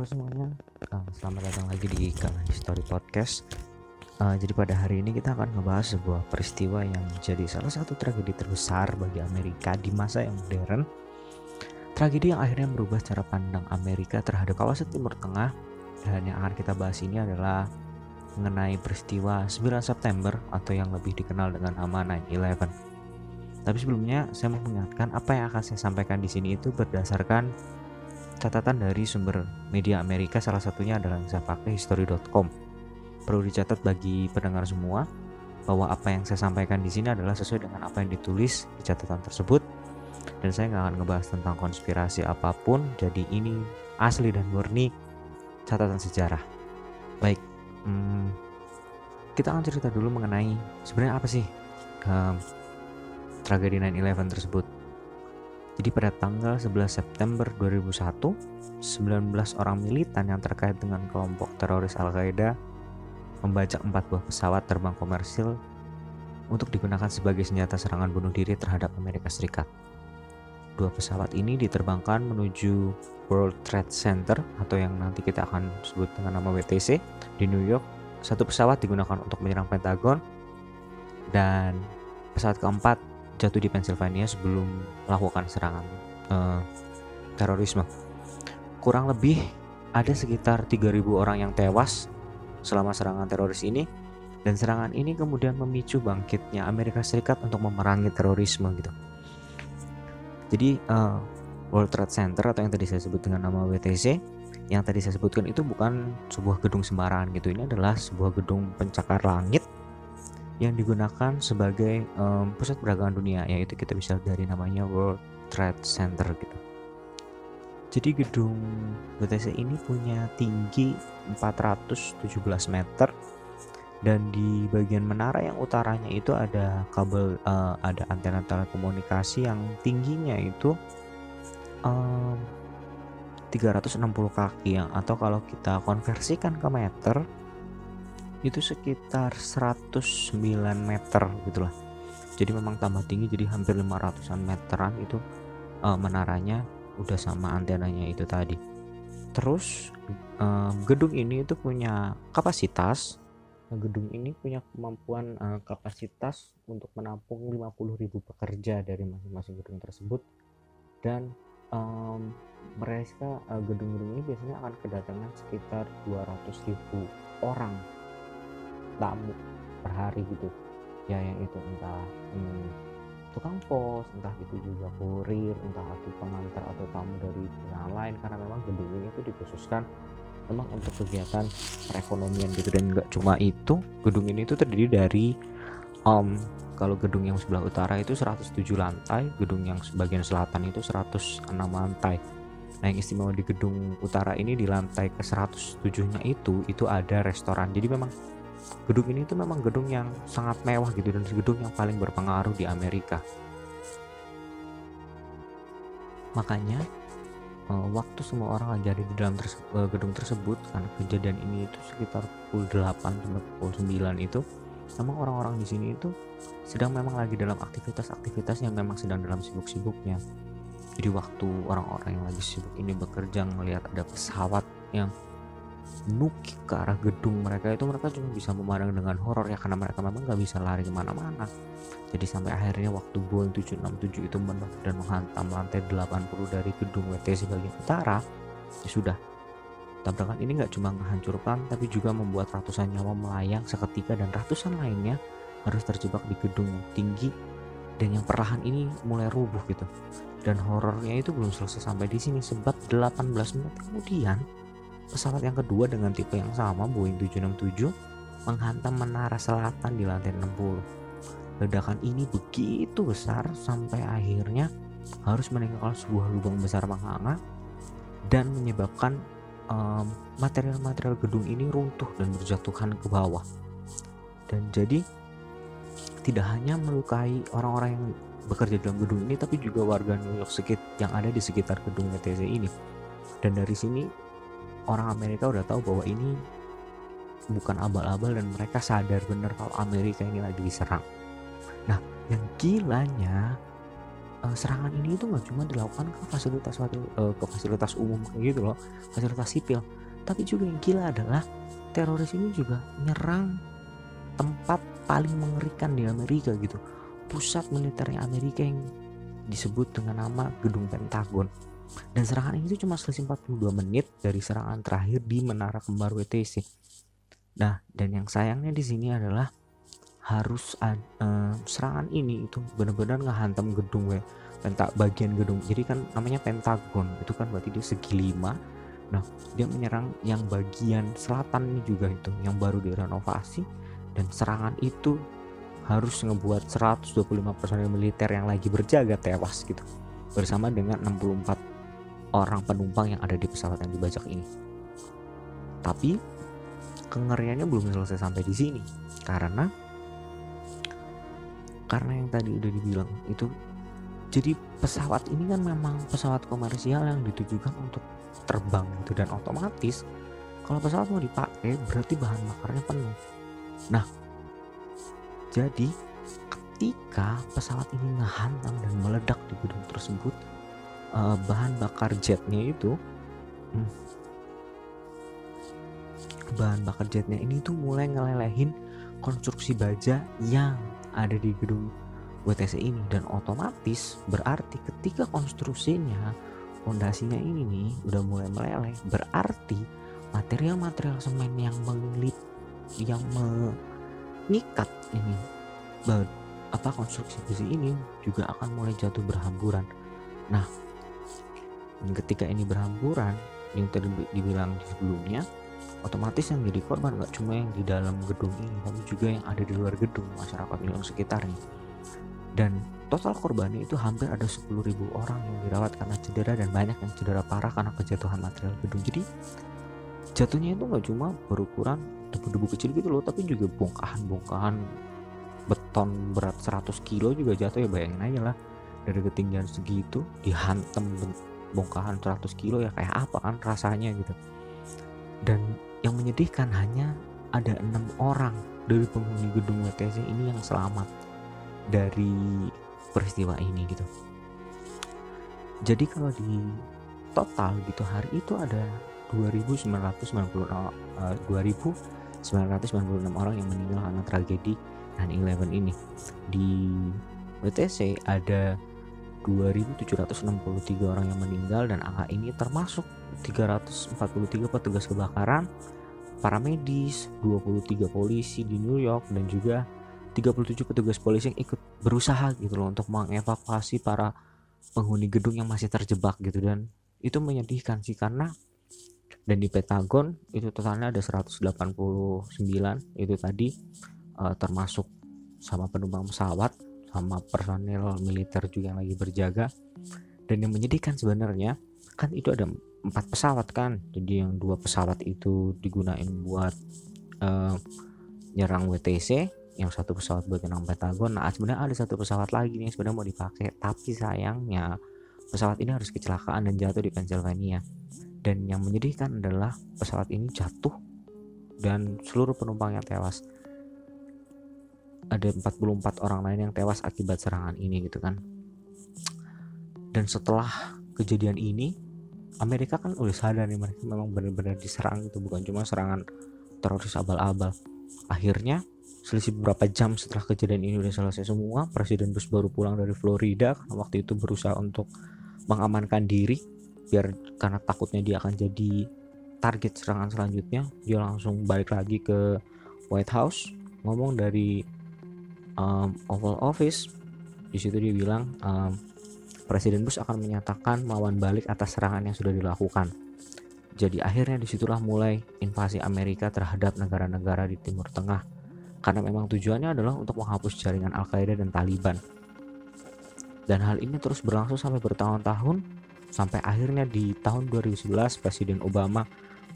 Halo semuanya, uh, selamat datang lagi di Kalan History Podcast. Uh, jadi pada hari ini kita akan ngebahas sebuah peristiwa yang menjadi salah satu tragedi terbesar bagi Amerika di masa yang modern. Tragedi yang akhirnya merubah cara pandang Amerika terhadap kawasan Timur Tengah dan yang akan kita bahas ini adalah mengenai peristiwa 9 September atau yang lebih dikenal dengan nama 9/11. Tapi sebelumnya saya mau mengingatkan apa yang akan saya sampaikan di sini itu berdasarkan catatan dari sumber media Amerika salah satunya adalah yang saya pakai history.com. Perlu dicatat bagi pendengar semua bahwa apa yang saya sampaikan di sini adalah sesuai dengan apa yang ditulis di catatan tersebut. Dan saya nggak akan ngebahas tentang konspirasi apa pun jadi ini asli dan murni catatan sejarah. Baik hmm, kita akan cerita dulu mengenai sebenarnya apa sih um, tragedi 9/11 tersebut jadi pada tanggal 11 September 2001, 19 orang militan yang terkait dengan kelompok teroris Al-Qaeda membajak empat buah pesawat terbang komersil untuk digunakan sebagai senjata serangan bunuh diri terhadap Amerika Serikat. Dua pesawat ini diterbangkan menuju World Trade Center atau yang nanti kita akan sebut dengan nama WTC di New York. Satu pesawat digunakan untuk menyerang Pentagon dan pesawat keempat jatuh di Pennsylvania sebelum melakukan serangan uh, terorisme. Kurang lebih ada sekitar 3.000 orang yang tewas selama serangan teroris ini dan serangan ini kemudian memicu bangkitnya Amerika Serikat untuk memerangi terorisme gitu. Jadi uh, World Trade Center atau yang tadi saya sebut dengan nama WTC yang tadi saya sebutkan itu bukan sebuah gedung sembarangan gitu. Ini adalah sebuah gedung pencakar langit yang digunakan sebagai um, pusat perdagangan dunia yaitu kita bisa dari namanya World Trade Center gitu. Jadi gedung BTC ini punya tinggi 417 meter dan di bagian menara yang utaranya itu ada kabel uh, ada antena telekomunikasi yang tingginya itu um, 360 kaki yang atau kalau kita konversikan ke meter itu sekitar 109 meter gitulah jadi memang tambah tinggi jadi hampir 500an meteran itu uh, menaranya udah sama antenanya itu tadi. Terus uh, gedung ini itu punya kapasitas gedung ini punya kemampuan uh, kapasitas untuk menampung 50.000 pekerja dari masing-masing gedung tersebut. Dan um, mereka gedung-gedung uh, ini biasanya akan kedatangan sekitar 200.000 orang tamu per hari gitu. Ya yang itu entah hmm, tukang pos entah itu juga kurir entah itu pengantar atau tamu dari yang lain karena memang gedung ini itu dikhususkan memang untuk kegiatan perekonomian gitu. Dan nggak cuma itu gedung ini itu terdiri dari um, kalau gedung yang sebelah utara itu 107 lantai gedung yang sebagian selatan itu 106 lantai. Nah yang istimewa di gedung utara ini di lantai ke 107 nya itu itu ada restoran. Jadi memang gedung ini tuh memang gedung yang sangat mewah gitu dan gedung yang paling berpengaruh di Amerika. Makanya uh, waktu semua orang lagi ada di dalam terse uh, gedung tersebut karena kejadian ini itu sekitar pukul 8 sampai pukul 9 itu memang orang-orang di sini itu sedang memang lagi dalam aktivitas-aktivitas yang memang sedang dalam sibuk-sibuknya. Jadi waktu orang-orang yang lagi sibuk ini bekerja melihat ada pesawat yang nukik ke arah gedung mereka itu mereka cuma bisa memandang dengan horor ya karena mereka memang nggak bisa lari ke mana-mana. Jadi sampai akhirnya waktu Boeing 767 itu menuk dan menghantam lantai 80 dari gedung WTC bagian utara ya sudah. Tabrakan ini nggak cuma menghancurkan tapi juga membuat ratusan nyawa melayang seketika dan ratusan lainnya harus terjebak di gedung tinggi. Dan yang perlahan ini mulai rubuh gitu. Dan horornya itu belum selesai sampai di sini sebab 18 menit kemudian Pesawat yang kedua dengan tipe yang sama Boeing 767 menghantam menara selatan di lantai 60. Ledakan ini begitu besar sampai akhirnya harus meninggalkan sebuah lubang besar menganga dan menyebabkan material-material um, gedung ini runtuh dan berjatuhan ke bawah. Dan jadi tidak hanya melukai orang-orang yang bekerja dalam gedung ini tapi juga warga New York sekit yang ada di sekitar gedung WTC ini. Dan dari sini orang Amerika udah tahu bahwa ini bukan abal-abal dan mereka sadar bener kalau Amerika ini lagi diserang. Nah, yang gilanya uh, serangan ini itu nggak cuma dilakukan ke fasilitas uh, ke fasilitas umum kayak gitu loh fasilitas sipil. Tapi juga yang gila adalah teroris ini juga menyerang tempat paling mengerikan di Amerika gitu. Pusat militernya Amerika yang disebut dengan nama gedung Pentagon dan serangan ini tuh cuma selisih 42 menit dari serangan terakhir di Menara Kembar WTC nah dan yang sayangnya di sini adalah harus uh, serangan ini itu benar-benar ngehantam gedung we penta bagian gedung. Jadi kan namanya pentagon itu kan berarti dia segi lima. Nah dia menyerang yang bagian selatan ini juga itu yang baru direnovasi. Dan serangan itu harus ngebuat 125 personel militer yang lagi berjaga tewas gitu bersama dengan 64 orang penumpang yang ada di pesawat yang dibajak ini. Tapi kengeriannya belum selesai sampai di sini. Karena karena yang tadi udah dibilang itu jadi pesawat ini kan memang pesawat komersial yang ditujukan untuk terbang gitu dan otomatis kalau pesawat mau dipakai berarti bahan bakarnya penuh. Nah jadi ketika pesawat ini ngehantam dan meledak di gedung tersebut uh, bahan bakar jetnya itu hmm, bahan bakar jetnya ini tuh mulai ngelelehin konstruksi baja yang ada di gedung WTC ini. Dan otomatis berarti ketika konstruksinya fondasinya ini nih udah mulai meleleh berarti material-material semen yang menglip yang mengikat ini apa konstruksi besi ini juga akan mulai jatuh berhamburan. Nah ketika ini berhamburan yang tadi dibilang di sebelumnya otomatis yang jadi korban nggak cuma yang di dalam gedung ini tapi juga yang ada di luar gedung masyarakat yang sekitarnya. Dan total korbannya itu hampir ada 10.000 orang yang dirawat karena cedera dan banyak yang cedera parah karena kejatuhan material gedung. Jadi jatuhnya itu nggak cuma berukuran debu-debu kecil gitu loh tapi juga bongkahan-bongkahan beton berat 100 kilo juga jatuh ya bayangin aja lah. Dari ketinggian segitu dihantam bongkahan 100 kilo ya kayak apa kan rasanya gitu dan yang menyedihkan hanya ada enam orang dari penghuni gedung WTC ini yang selamat dari peristiwa ini gitu. Jadi kalau di total gitu hari itu ada 2996 uh, 2996 orang yang meninggal karena tragedi 9/11 ini. Di WTC ada 2763 orang yang meninggal dan angka ini termasuk 343 petugas kebakaran, para medis, 23 polisi di New York dan juga 37 petugas polisi yang ikut berusaha gitu loh untuk mengevakuasi para penghuni gedung yang masih terjebak gitu. Dan itu menyedihkan sih karena dan di Pentagon itu totalnya ada 189 itu tadi uh, termasuk sama penumpang pesawat sama personel militer juga yang lagi berjaga. Dan yang menyedihkan sebenarnya kan itu ada empat pesawat kan. Jadi yang dua pesawat itu digunain buat uh, nyerang WTC yang satu pesawat buat nyerang Pentagon. Nah sebenarnya ada satu pesawat lagi nih sebenarnya mau dipakai. Tapi sayangnya pesawat ini harus kecelakaan dan jatuh di Pennsylvania. Dan yang menyedihkan adalah pesawat ini jatuh dan seluruh penumpangnya tewas ada 44 orang lain yang tewas akibat serangan ini gitu kan. Dan setelah kejadian ini Amerika kan udah sadar nih mereka memang benar-benar diserang itu bukan cuma serangan teroris abal-abal. Akhirnya selisih beberapa jam setelah kejadian ini udah selesai semua Presiden Bush baru pulang dari Florida karena waktu itu berusaha untuk mengamankan diri. Biar karena takutnya dia akan jadi target serangan selanjutnya dia langsung balik lagi ke White House ngomong dari um, Oval Office di situ dia bilang um, Presiden Bush akan menyatakan melawan balik atas serangan yang sudah dilakukan. Jadi akhirnya di situlah mulai invasi Amerika terhadap negara-negara di Timur Tengah karena memang tujuannya adalah untuk menghapus jaringan Al-Qaeda dan Taliban. Dan hal ini terus berlangsung sampai bertahun-tahun sampai akhirnya di tahun 2011 Presiden Obama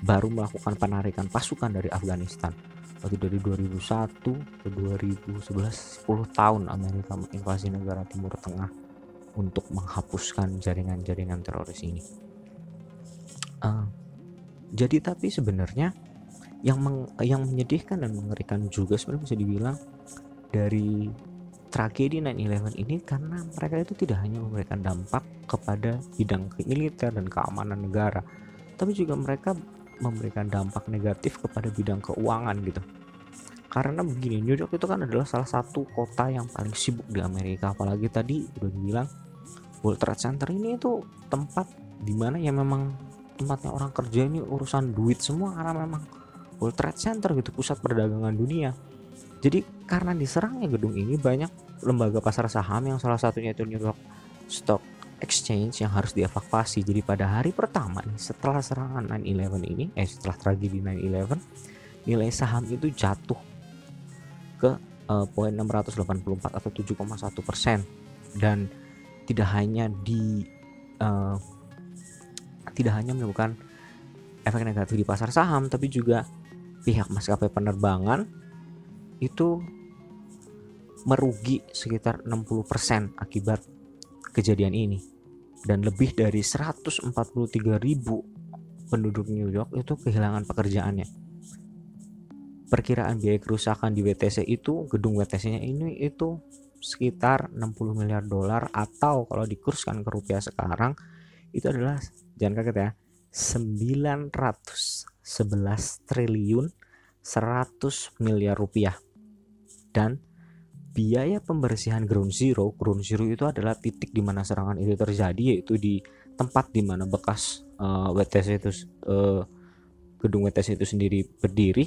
baru melakukan penarikan pasukan dari Afghanistan waktu dari 2001 ke 2011 10 tahun Amerika menginvasi negara Timur Tengah untuk menghapuskan jaringan-jaringan teroris ini. Uh, jadi tapi sebenarnya yang meng, yang menyedihkan dan mengerikan juga sebenarnya bisa dibilang dari tragedi 9/11 ini karena mereka itu tidak hanya memberikan dampak kepada bidang militer dan keamanan negara, tapi juga mereka memberikan dampak negatif kepada bidang keuangan gitu. Karena begini, New York itu kan adalah salah satu kota yang paling sibuk di Amerika, apalagi tadi udah dibilang World Trade Center ini itu tempat di mana ya memang tempatnya orang kerja ini urusan duit semua. Karena memang World Trade Center gitu pusat perdagangan dunia. Jadi karena diserangnya gedung ini banyak lembaga pasar saham yang salah satunya itu New York Stock Exchange yang harus dievakuasi. Jadi pada hari pertama nih setelah serangan 9/11 ini, eh setelah tragedi 9/11, nilai saham itu jatuh ke uh, poin 684 atau 7,1 persen dan tidak hanya di uh, tidak hanya menemukan efek negatif di pasar saham tapi juga pihak maskapai penerbangan itu merugi sekitar 60% akibat kejadian ini. Dan lebih dari 143 ribu penduduk New York itu kehilangan pekerjaannya. Perkiraan biaya kerusakan di WTC itu gedung WTC nya ini itu sekitar 60 miliar dolar atau kalau dikurskan ke rupiah sekarang itu adalah jangan kaget ya 911 triliun 100 miliar rupiah. Dan biaya pembersihan ground zero ground zero itu adalah titik di mana serangan itu terjadi yaitu di tempat di mana bekas uh, eh, WTC itu uh, gedung WTC itu sendiri berdiri.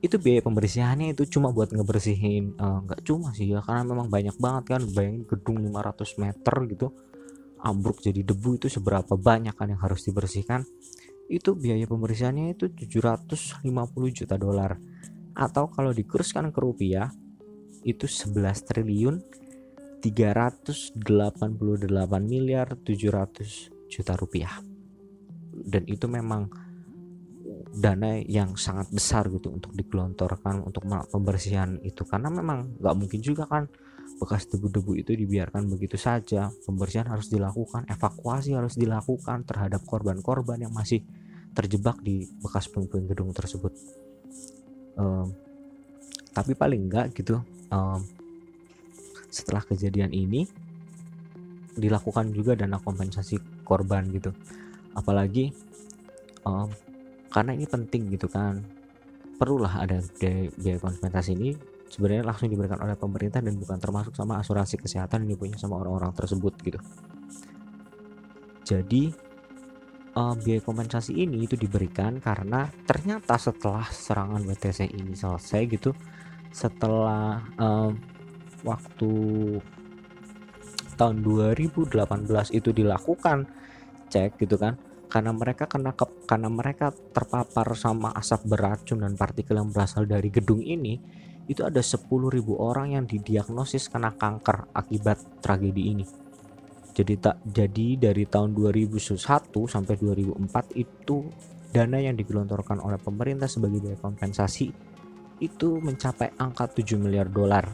Itu biaya pembersihannya itu cuma buat ngebersihin uh, nggak cuma sih ya karena memang banyak banget kan bayangin gedung 500 meter gitu ambruk jadi debu itu seberapa banyak kan yang harus dibersihkan. Itu biaya pembersihannya itu 750 juta dolar. Atau kalau dikurskan ke rupiah itu 11 triliun 388 miliar 700 juta rupiah. Dan itu memang dana yang sangat besar gitu untuk digelontorkan untuk pembersihan itu. Karena memang nggak mungkin juga kan bekas debu-debu itu dibiarkan begitu saja. Pembersihan harus dilakukan evakuasi harus dilakukan terhadap korban-korban yang masih terjebak di bekas puing-puing gedung tersebut. Um, tapi paling enggak gitu um, setelah kejadian ini dilakukan juga dana kompensasi korban gitu. Apalagi um, karena ini penting gitu kan perlulah ada biaya kompensasi ini. Sebenarnya langsung diberikan oleh pemerintah dan bukan termasuk sama asuransi kesehatan yang dipunyai sama orang-orang tersebut gitu. Jadi uh, biaya kompensasi ini itu diberikan karena ternyata setelah serangan WTC ini selesai gitu setelah uh, waktu tahun 2018 itu dilakukan cek gitu kan. Karena mereka kena ke, karena mereka terpapar sama asap beracun dan partikel yang berasal dari gedung ini itu ada 10.000 orang yang didiagnosis kena kanker akibat tragedi ini. Jadi tak jadi dari tahun 2001 sampai 2004 itu dana yang digelontorkan oleh pemerintah sebagai biaya kompensasi itu mencapai angka 7 miliar dolar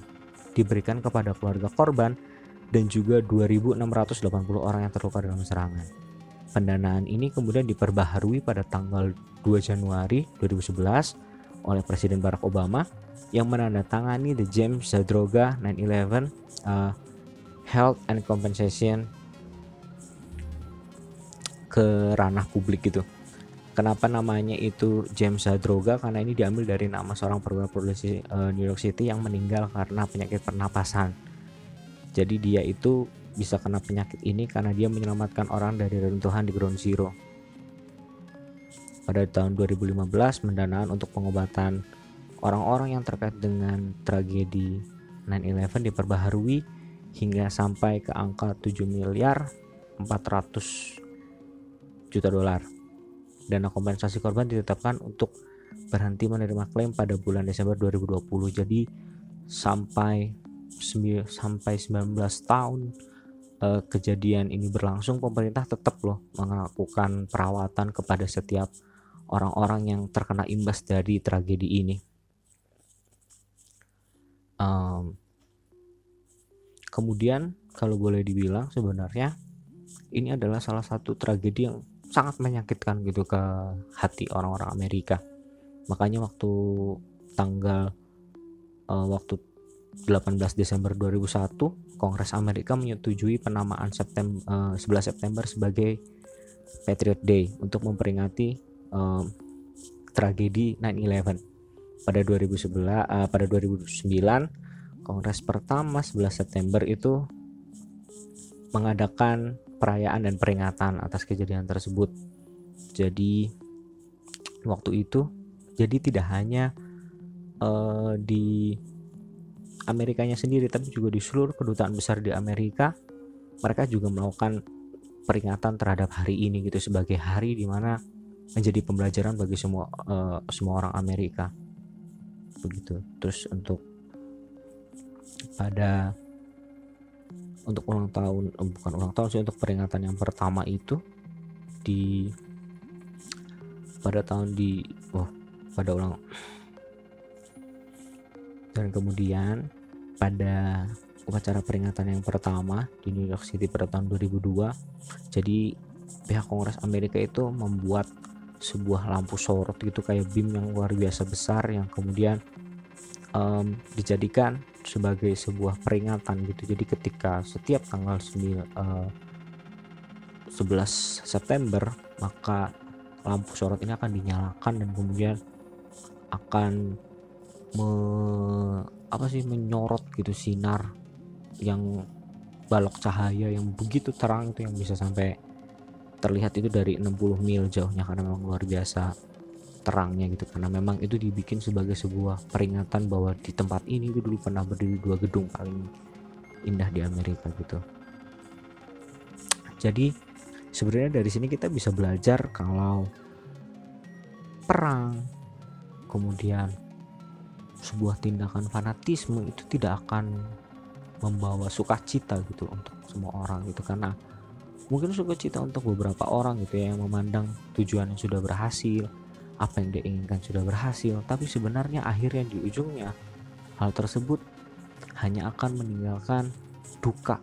diberikan kepada keluarga korban dan juga 2.680 orang yang terluka dalam serangan. Pendanaan ini kemudian diperbaharui pada tanggal 2 Januari 2011 oleh Presiden Barack Obama yang menandatangani The James Zadroga 9/11 uh, health and compensation ke ranah publik gitu. Kenapa namanya itu James Zadroga? Karena ini diambil dari nama seorang perwira polisi uh, New York City yang meninggal karena penyakit pernapasan. Jadi dia itu bisa kena penyakit ini karena dia menyelamatkan orang dari reruntuhan di Ground Zero. Pada tahun 2015, pendanaan untuk pengobatan orang-orang yang terkait dengan tragedi 9/11 diperbaharui hingga sampai ke angka 7 miliar 400 juta dolar. Dana kompensasi korban ditetapkan untuk berhenti menerima klaim pada bulan Desember 2020. Jadi sampai sampai 19 tahun eh, kejadian ini berlangsung pemerintah tetap loh melakukan perawatan kepada setiap orang-orang yang terkena imbas dari tragedi ini. Um, Kemudian kalau boleh dibilang sebenarnya ini adalah salah satu tragedi yang sangat menyakitkan gitu ke hati orang-orang Amerika. Makanya waktu tanggal uh, waktu 18 Desember 2001 Kongres Amerika menyetujui penamaan September, uh, 11 September sebagai Patriot Day untuk memperingati um, tragedi 9/11 pada 2011 uh, pada 2009 Kongres pertama 11 September itu mengadakan perayaan dan peringatan atas kejadian tersebut. Jadi waktu itu jadi tidak hanya uh, di Amerikanya sendiri tapi juga di seluruh kedutaan besar di Amerika mereka juga melakukan peringatan terhadap hari ini gitu sebagai hari di mana menjadi pembelajaran bagi semua uh, semua orang Amerika begitu terus untuk pada untuk ulang tahun oh, bukan ulang tahun sih untuk peringatan yang pertama itu di pada tahun di oh pada ulang dan kemudian pada upacara peringatan yang pertama di New York City pada tahun 2002 jadi pihak Kongres Amerika itu membuat sebuah lampu sorot gitu kayak beam yang luar biasa besar yang kemudian um, dijadikan sebagai sebuah peringatan gitu. Jadi ketika setiap tanggal 9, uh, 11 September maka lampu sorot ini akan dinyalakan dan kemudian akan me, apa sih menyorot gitu sinar yang balok cahaya yang begitu terang itu yang bisa sampai terlihat itu dari 60 mil jauhnya karena memang luar biasa terangnya gitu. Karena memang itu dibikin sebagai sebuah peringatan bahwa di tempat ini itu dulu pernah berdiri dua gedung paling indah di Amerika gitu. Jadi sebenarnya dari sini kita bisa belajar kalau perang kemudian sebuah tindakan fanatisme itu tidak akan membawa sukacita gitu untuk semua orang gitu. Karena mungkin sukacita untuk beberapa orang gitu ya yang memandang tujuan yang sudah berhasil apa yang dia inginkan sudah berhasil, tapi sebenarnya akhirnya di ujungnya hal tersebut hanya akan meninggalkan duka,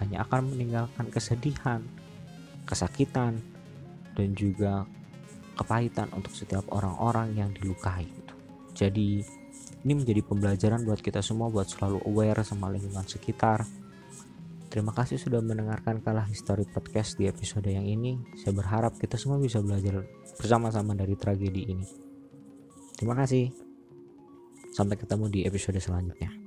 hanya akan meninggalkan kesedihan, kesakitan, dan juga kepahitan untuk setiap orang-orang yang dilukai. Gitu. Jadi ini menjadi pembelajaran buat kita semua buat selalu aware sama lingkungan sekitar, Terima kasih sudah mendengarkan kalah history podcast di episode yang ini. Saya berharap kita semua bisa belajar bersama-sama dari tragedi ini. Terima kasih. Sampai ketemu di episode selanjutnya.